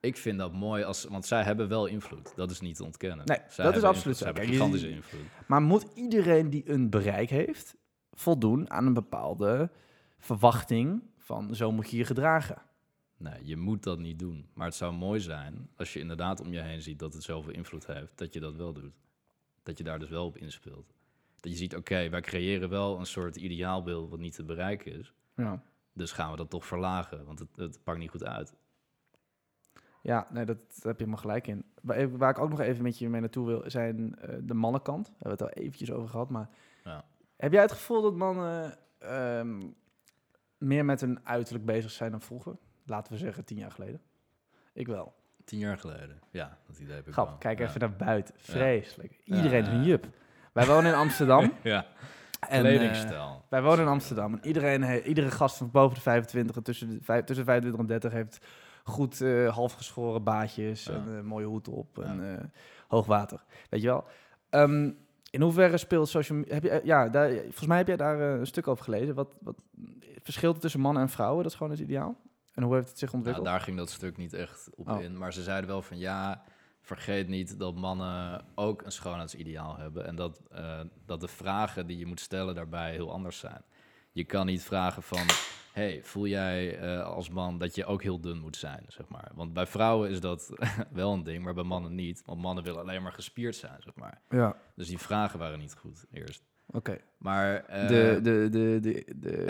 ik vind dat mooi, als, want zij hebben wel invloed. Dat is niet te ontkennen. Nee, Zij dat is absoluut invloed. zo. Zij gigantische invloed. Maar moet iedereen die een bereik heeft voldoen aan een bepaalde verwachting van zo moet je je gedragen? Nee, je moet dat niet doen. Maar het zou mooi zijn als je inderdaad om je heen ziet dat het zoveel invloed heeft, dat je dat wel doet. Dat je daar dus wel op inspeelt. Dat je ziet, oké, wij creëren wel een soort ideaalbeeld wat niet te bereiken is. Ja. Dus gaan we dat toch verlagen, want het, het pakt niet goed uit. Ja, nee, dat, heb je helemaal gelijk in. Waar, even- waar ik ook nog even met je mee naartoe wil, zijn eh, de mannenkant. Daar hebben we het al eventjes over gehad. Maar Ja. heb jij het gevoel dat mannen ehm, meer met hun uiterlijk bezig zijn dan vroeger? Laten we zeggen tien jaar geleden. Ik wel. Tien jaar geleden. Ja, dat idee heb ik Grap, wel. kijk ja. even naar buiten. Vreselijk. Iedereen een jup. Wij wonen in Amsterdam. (laughs) Ja, en, eh, wij wonen in Amsterdam. En iedereen, he- iedere gast van boven de 25 en tussen de, vijf- tussen 25 en 30 heeft goed eh halfgeschoren baadjes Ja. en een mooie hoed op Ja. en eh, hoog water. Weet je wel? Ehm, in hoeverre speelt social media... Heb je, eh, ja, daar, volgens mij heb jij daar eh, een stuk over gelezen. Wat, wat verschilt er tussen mannen en vrouwen? Dat is gewoon het ideaal. En hoe heeft het zich ontwikkeld? daar ging dat stuk niet echt op Oh. in. Maar ze zeiden wel van ja, vergeet niet dat mannen ook een schoonheidsideaal hebben. En dat, eh, dat de vragen die je moet stellen daarbij heel anders zijn. Je kan niet vragen van, hey, voel jij eh, als man dat je ook heel dun moet zijn, zeg maar. Want bij vrouwen is dat (laughs) wel een ding, maar bij mannen niet. Want mannen willen alleen maar gespierd zijn, zeg maar. ja, Dus die vragen waren niet goed eerst. oké. Maar... eh, de, de, de, de,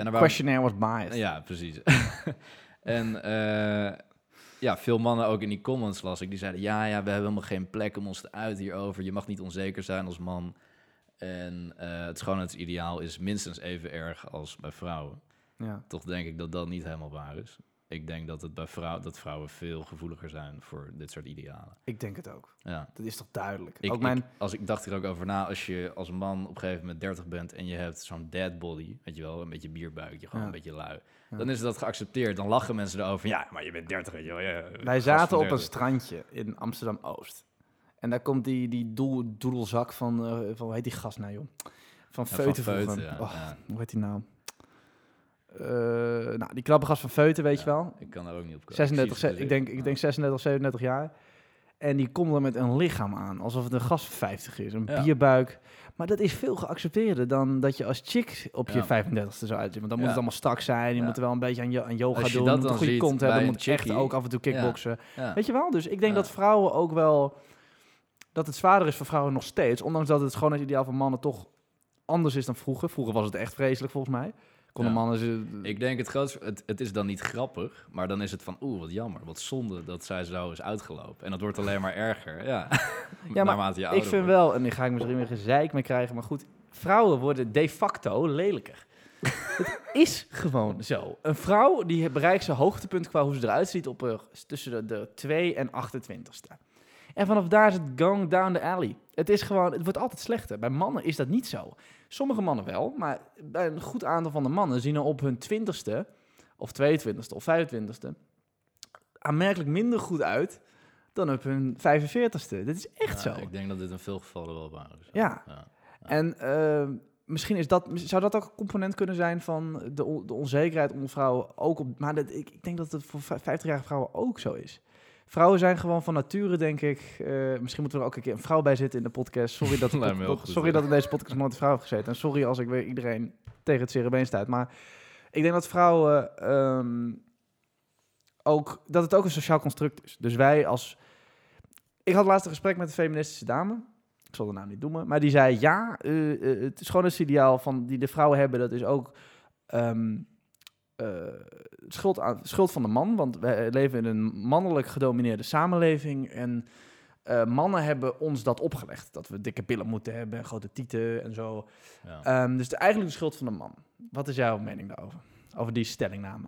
de questionnaire was biased. ja, precies. (laughs) en ja, veel mannen ook in die comments las ik, die zeiden... ja, ja, we hebben helemaal geen plek om ons te uiten hierover. Je mag niet onzeker zijn als man. En eh het schoonheidsideaal is minstens even erg als bij vrouwen. Ja. Toch denk ik dat dat niet helemaal waar is. Ik denk dat, het bij vrouw, dat vrouwen veel gevoeliger zijn voor dit soort idealen. Ik denk het ook. Ja. Dat is toch duidelijk. Ik, ook mijn... ik, als, ik dacht er ook over na, als je als man op een gegeven moment 30 bent en je hebt zo'n dead body, weet je wel, een beetje bierbuikje, gewoon Ja. een beetje lui, Ja. dan is dat geaccepteerd. Dan lachen mensen erover, ja, maar je bent 30, weet je wel. Ja, Wij zaten op een 30. strandje in Amsterdam-Oost. En daar komt die, die doel, doedelzak van, eh, van, hoe heet die gast nou, joh? Van Ja, van Feuten Feuten, Oh. Hoe heet die nou? Eh, nou, die knappe gast van Feuten, weet je wel? Ik kan daar ook niet op komen. 36, zie ze- het ik, denk, ik denk 36, 37 jaar. En die komt er met een lichaam aan, alsof het een gast van 50 is. Een Ja. bierbuik. Maar dat is veel geaccepteerder dan dat je als chick op je Ja. 35ste zou uitzien. Want dan moet het allemaal strak zijn. Je moet er wel een beetje aan, yoga Als je doen. Je moet dan een goede kont hebben. moet echt ook af en toe kickboksen. Weet je wel? Dus ik denk dat vrouwen ook wel... Dat het zwaarder is voor vrouwen nog steeds. Ondanks dat het schoonheidsideaal van mannen toch anders is dan vroeger. Vroeger was het echt vreselijk volgens mij. Konden Ja. mannen... Ze, Ik denk het grootste, het, het is dan niet grappig, maar dan is het van, oeh, wat jammer, wat zonde dat zij zo is uitgelopen. En dat wordt alleen maar erger, ja. Ja, (laughs) maar Naarmate je ik vind wordt. wel, en die ga ik misschien weer gezeik mee krijgen, maar goed, vrouwen worden de facto lelijker. (laughs) het is gewoon zo. Een vrouw die bereikt zijn hoogtepunt qua hoe ze eruit ziet op eh, tussen de, de 2 en 28ste. En vanaf daar is het going down the alley. Het is gewoon, het wordt altijd slechter. Bij mannen is dat niet zo. Sommige mannen wel, maar bij een goed aantal van de mannen zien er op hun 20ste of 22ste of 25ste aanmerkelijk minder goed uit dan op hun 45ste. Dit is echt Ja, zo. Ik denk dat dit in veel gevallen wel waar is. Ja. Ja. En eh, misschien is dat, zou dat ook een component kunnen zijn van de, on- de onzekerheid onder vrouwen ook op. Maar dat, ik, ik denk dat het voor vij- 50-jarige vrouwen ook zo is. Vrouwen zijn gewoon van nature, denk ik. eh, misschien moeten we er ook een keer een vrouw bij zitten in de podcast. Sorry (laughs) dat, goed, sorry ja. dat in deze podcast nooit een vrouw heeft gezeten. En sorry als ik weer iedereen tegen het cerebeen stuit. Maar ik denk dat vrouwen ehm, ook dat het ook een sociaal construct is. Dus wij als. Ik had laatst een gesprek met een feministische dame. Ik zal de naam niet noemen. Maar die zei: Ja, eh, eh, het schoonheidsideaal van die de vrouwen hebben, dat is ook. ehm, eh, schuld, aan, schuld van de man, want wij leven in een mannelijk gedomineerde samenleving. En eh, mannen hebben ons dat opgelegd. Dat we dikke billen moeten hebben, en grote tieten en zo. Ja. Ehm, dus de, eigenlijk de schuld van de man. Wat is jouw mening daarover? Over die stellingname.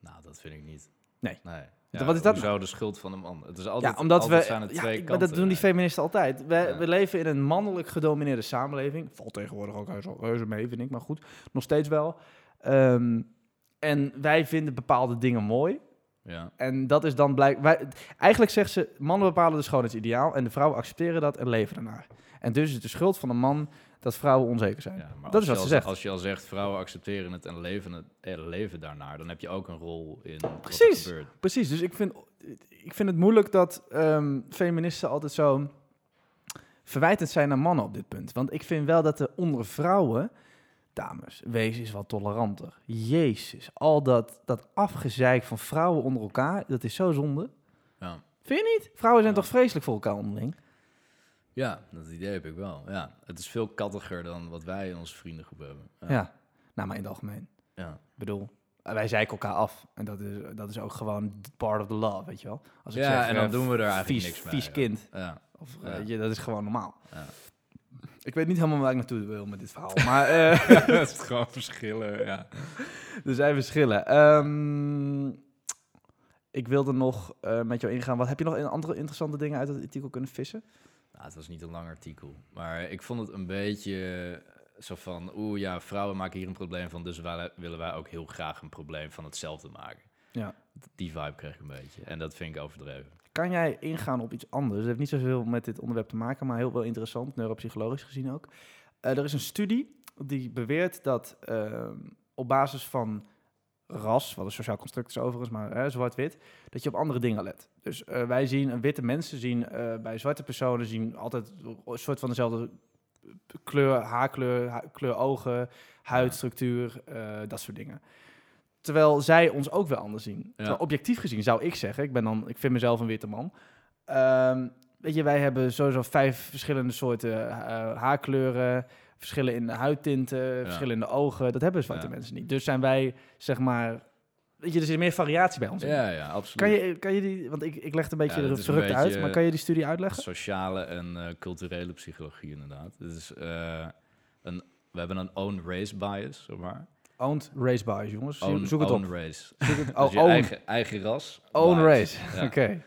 Nou, dat vind ik niet. Nee. nee. Wat is dat Hoezo de schuld van de man? Het is altijd, ja, omdat altijd we. zijn het Ja, twee ik- maar kanten. dat doen die feministen altijd. We, Ja. we leven in een mannelijk gedomineerde samenleving. Valt tegenwoordig ook reuze, reuze mee, vind ik, maar goed. Nog steeds wel. Ehm, en wij vinden bepaalde dingen mooi. Ja. En dat is dan blijk. Wij, eigenlijk zegt ze: mannen bepalen de schoonheidsideaal. En de vrouwen accepteren dat en leven ernaar. En dus is het de schuld van de man dat vrouwen onzeker zijn. Ja, Dat is wat al, ze zegt. Als je al zegt, vrouwen accepteren het en leven, het, en leven daarnaar, dan heb je ook een rol in wat er Precies. gebeurt. Precies, dus ik vind, ik vind het moeilijk dat ehm, feministen altijd zo verwijtend zijn naar mannen op dit punt. Want ik vind wel dat er onder vrouwen, dames, wees eens wat toleranter. Jezus, al dat, dat afgezeik van vrouwen onder elkaar, dat is zo zonde. Ja. Vind je niet? Vrouwen zijn Ja. toch vreselijk voor elkaar onderling? ja, dat idee heb ik wel. Ja. Het is veel kattiger dan wat wij in onze vriendengroep hebben. Ja. Nou, maar in het algemeen. ja. Ik bedoel, wij zeiken elkaar af. En dat is, dat is ook gewoon part of the love, weet je wel. Als ik Ja, zeg, en dan eh, doen we er eigenlijk vies, niks mee, Vies kind. Ja. Of, Ja. je, dat is gewoon normaal. Ja. Ik weet niet helemaal waar ik naartoe wil met dit verhaal. Maar (laughs) eh, het is gewoon verschillen, ja. er zijn verschillen. Ehm, ik wilde nog eh, met jou ingaan. Wat heb je nog in andere interessante dingen uit het artikel kunnen vissen? Nou, het was niet een lang artikel. Maar ik vond het een beetje eh, zo van... Oeh ja, vrouwen maken hier een probleem van... dus wij, willen wij ook heel graag een probleem van hetzelfde maken. Ja. Die vibe kreeg ik een beetje. En dat vind ik overdreven. Kan jij ingaan op iets anders? Het heeft niet zoveel met dit onderwerp te maken, maar heel wel interessant, neuropsychologisch gezien ook. Eh, er is een studie die beweert dat ehm, op basis van ras, wat een sociaal construct is overigens, maar zwart-wit, dat je op andere dingen let. Dus eh, wij zien, eh, witte mensen zien bij zwarte personen zien altijd een soort van dezelfde kleur, haarkleur, ha- kleur ogen, huidstructuur, dat soort dingen. Terwijl zij ons ook wel anders zien. Objectief gezien zou ik zeggen, ik ben dan, ik vind mezelf een witte man. Ehm, weet je, wij hebben sowieso vijf verschillende soorten eh, haarkleuren, verschillen in de huidtinten, verschillen in de ogen. Dat hebben zwarte Ja. mensen niet. Dus zijn wij, zeg maar, weet je, er zit meer variatie bij ons. Ja, ja, absoluut. Kan je, kan je die, want ik, ik leg het een beetje Ja, verrukt uit, maar kan je die studie uitleggen? Sociale en eh, culturele psychologie inderdaad. Het is, eh, een, we hebben een own race bias, zeg maar. Owned race bias, jongens. Zoek- Own, Zoek het own op. race. Zoek het, Dus (laughs) oh, je own, eigen, eigen ras. own bias. race. Ja. Oké.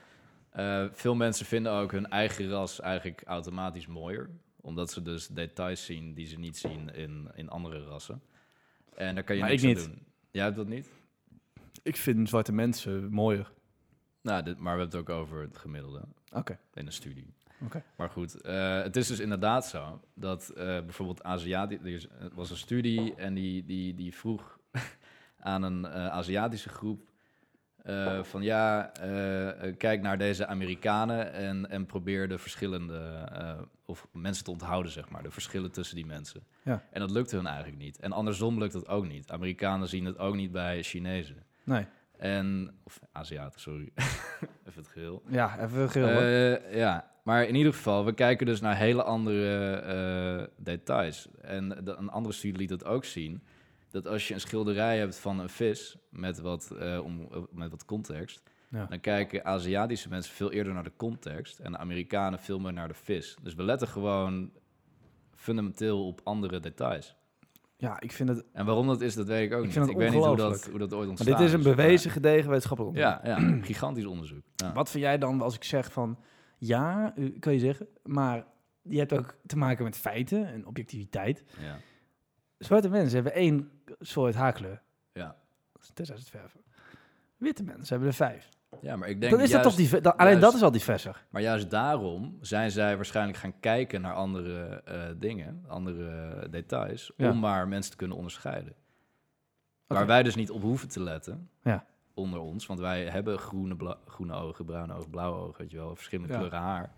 Eh, veel mensen vinden ook hun eigen ras eigenlijk automatisch mooier. Omdat ze dus details zien die ze niet zien in, in andere rassen. En daar kan je Maar niks ik niet. doen. Jij hebt dat niet? Ik vind zwarte mensen mooier. Nou, dit, maar we hebben het ook over het gemiddelde Oké. in een studie. Maar goed, eh, het is dus inderdaad zo dat eh, bijvoorbeeld Aziatisch... Er was een studie en die, die, die vroeg (laughs) aan een eh, Aziatische groep... van ja, kijk naar deze Amerikanen en, en probeer de verschillende... of mensen te onthouden, zeg maar, de verschillen tussen die mensen. Ja. En dat lukte hun eigenlijk niet. En andersom lukt het ook niet. Amerikanen zien het ook niet bij Chinezen. Nee. En, of Aziaten, sorry. (laughs) Even het geheel. Ja, even geel. hoor. Eh, ja, maar in ieder geval, we kijken dus naar hele andere eh, details. En de- een andere studie liet het ook zien. Dat als je een schilderij hebt van een vis met wat, eh, om, met wat context, Ja. dan kijken Aziatische mensen veel eerder naar de context en de Amerikanen veel meer naar de vis. Dus we letten gewoon fundamenteel op andere details. Ja, ik vind het... En waarom dat is, dat weet ik ook Ik niet. het ik weet niet hoe dat, hoe dat ooit Maar ontstaan dit is een maar- bewezen, gedegen wetenschappelijk onderzoek. Ja, ja, gigantisch onderzoek. Ja. Wat vind jij dan als ik zeg van... Ja, kan je zeggen, maar je hebt ook te maken met feiten en objectiviteit. Ja, Zwarte mensen hebben één soort haarkleur. ja. Tenzij ze het verven. Witte mensen hebben er vijf. Ja, maar ik denk Dan is dat toch alleen dat is al diverser. Maar juist daarom zijn zij waarschijnlijk gaan kijken naar andere eh, dingen, andere details, Ja. om maar mensen te kunnen onderscheiden. Waar wij dus niet op hoeven te letten, Ja. onder ons, want wij hebben groene, groene ogen, bruine ogen, blauwe ogen, weet je wel, verschillende Ja. kleuren haar.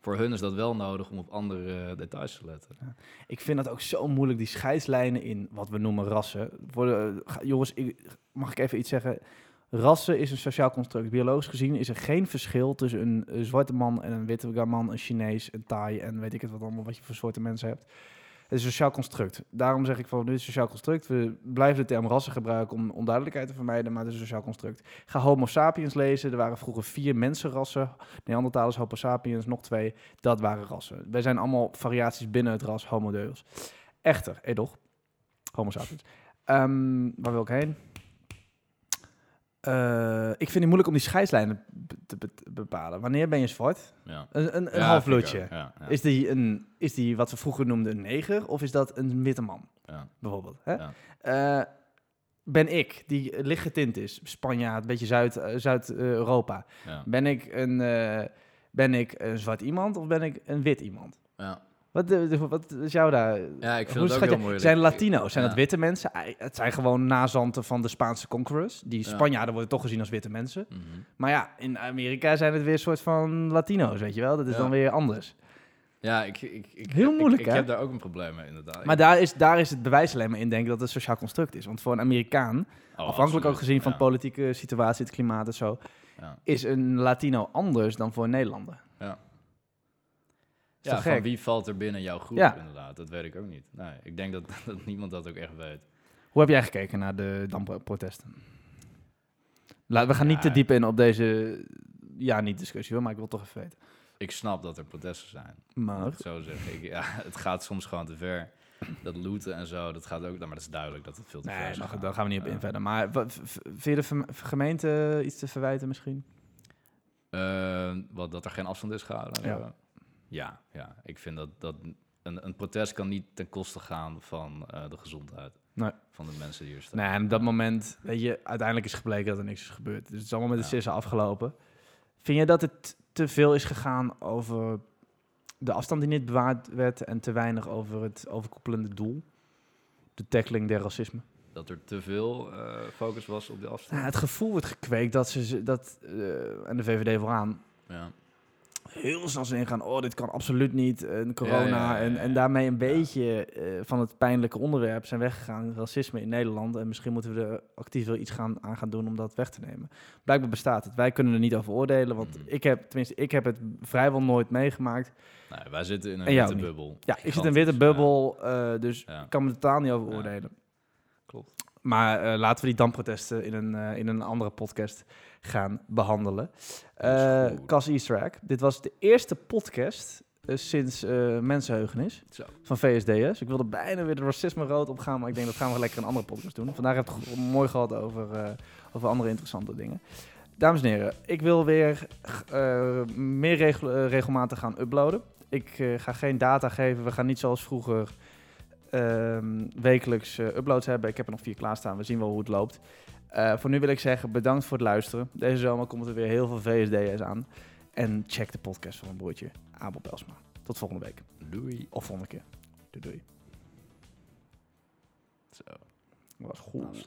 Voor hun is dat wel nodig om op andere eh, details te letten. Ik vind dat ook zo moeilijk, die scheidslijnen in wat we noemen rassen. Ga- jongens, ik, mag ik even iets zeggen? Rassen is een sociaal construct. Biologisch gezien is er geen verschil tussen een, zwarte man en een witte man, een Chinees, een Thai en weet ik het wat allemaal, wat je voor soorten mensen hebt. Het is een sociaal construct. Daarom zeg ik van, dit is een sociaal construct. We blijven de term rassen gebruiken om onduidelijkheid te vermijden, maar het is een sociaal construct. Ga Homo sapiens lezen. Er waren vroeger vier mensenrassen. Neandertalers, Homo sapiens, nog twee. Dat waren rassen. Wij zijn allemaal variaties binnen het ras Homo deus. Echter, edoch, Homo sapiens. Ehm, waar wil ik heen? Eh, ik vind het moeilijk om die scheidslijnen te be- te bepalen. Wanneer ben je zwart? Ja. Een, een, een Ja, half Ja, Is, die een, is die wat we vroeger noemden een neger? Of is dat een witte man, ja. bijvoorbeeld? Hè? Eh, ben ik, die lichtgetint is, Spanjaard, een beetje Zuid- eh, Zuid-Europa... Ben ik een, ben ik een zwart iemand of ben ik een wit iemand? ja. Wat, eh, wat is jou daar? Ja, ik vind Hoe het ook heel moeilijk. Zijn Latino's, zijn Ja. dat witte mensen? Het zijn gewoon nazanten van de Spaanse conquerors. Die Ja. Spanjaarden worden toch gezien als witte mensen. Mhm. Maar ja, in Amerika zijn het weer een soort van Latino's, weet je wel? Dat is Ja. dan weer anders. Ja, ik, ik, ik, Heel ik- moeilijk, ik, hè? heb daar ook een probleem mee, inderdaad. Maar daar is, daar is het bewijs alleen maar in denken dat het een sociaal construct is. Want voor een Amerikaan, Oh, afhankelijk ook gezien van politieke situatie, het klimaat en zo, Ja. is een Latino anders dan voor een Nederlander. Ja. Van gek? wie valt er binnen jouw groep Ja. inderdaad? Dat weet ik ook niet. Nee, ik denk dat, (laughs) dat niemand dat ook echt weet. Hoe heb jij gekeken naar de Dam-protesten? Laat, we gaan niet te diep in op deze, ja, niet discussie hoor, maar ik wil toch even weten. Ik snap dat er protesten zijn. Maar, zo zeggen. Ik, ja, (laughs) het gaat soms gewoon te ver. Dat looten en zo, dat gaat ook... Maar dat is duidelijk dat het veel te ver is gegaan. daar gaan we niet op in verder. Maar wat, vind je de gemeente iets te verwijten misschien? Eh, wat, dat er geen afstand is gehouden en Ja. Ja, ja. Ik vind dat, dat een, een protest kan niet ten koste gaan van eh, de gezondheid. Nee. Van de mensen die hier staan. Nee, en op dat moment, weet je, uiteindelijk is gebleken dat er niks is gebeurd. Dus het is allemaal met de Ja. sissen afgelopen. Vind je dat het te veel is gegaan over de afstand die niet bewaard werd en te weinig over het overkoepelende doel? De tackling der racisme. Dat er te veel eh, focus was op de afstand. Ja, het gevoel wordt gekweekt dat ze, ze- dat, eh, en de VVD vooraan, Ja. Heel snel zijn ingaan. Oh, dit kan absoluut niet. En corona. Ja, ja, ja, En, en daarmee een beetje eh, van het pijnlijke onderwerp zijn weggegaan. Racisme in Nederland. En misschien moeten we er actief wel iets gaan, aan gaan doen om dat weg te nemen. Blijkbaar bestaat het. Wij kunnen er niet over oordelen. Want Mhm. ik heb, tenminste, ik heb het vrijwel nooit meegemaakt. Wij zitten in een witte niet. bubbel. Ja, ik zit in een witte bubbel. eh, dus ik kan me totaal niet over oordelen. klopt. Maar eh, laten we die damprotesten in een, in een andere podcast gaan behandelen. Eh goed. Cas Easter egg. Dit was de eerste podcast eh, sinds eh mensenheugenis Zo. van VSDS. Ik wilde bijna weer de racisme rood opgaan, maar ik denk dat gaan we lekker een andere podcast doen. Vandaag heb ik het mooi gehad over, over andere interessante dingen. Dames en heren, ik wil weer meer regel- regelmatig gaan uploaden. Ik ga geen data geven. We gaan niet zoals vroeger ehm, wekelijks uploads hebben. Ik heb er nog vier klaarstaan. We zien wel hoe het loopt. Eh, voor nu wil ik zeggen bedankt voor het luisteren. Deze zomer komt er weer heel veel VSD's aan. En check de podcast van mijn broertje Abel Belsma. Tot volgende week. Doei. Of volgende keer. Doei doei. Zo, Dat was goed.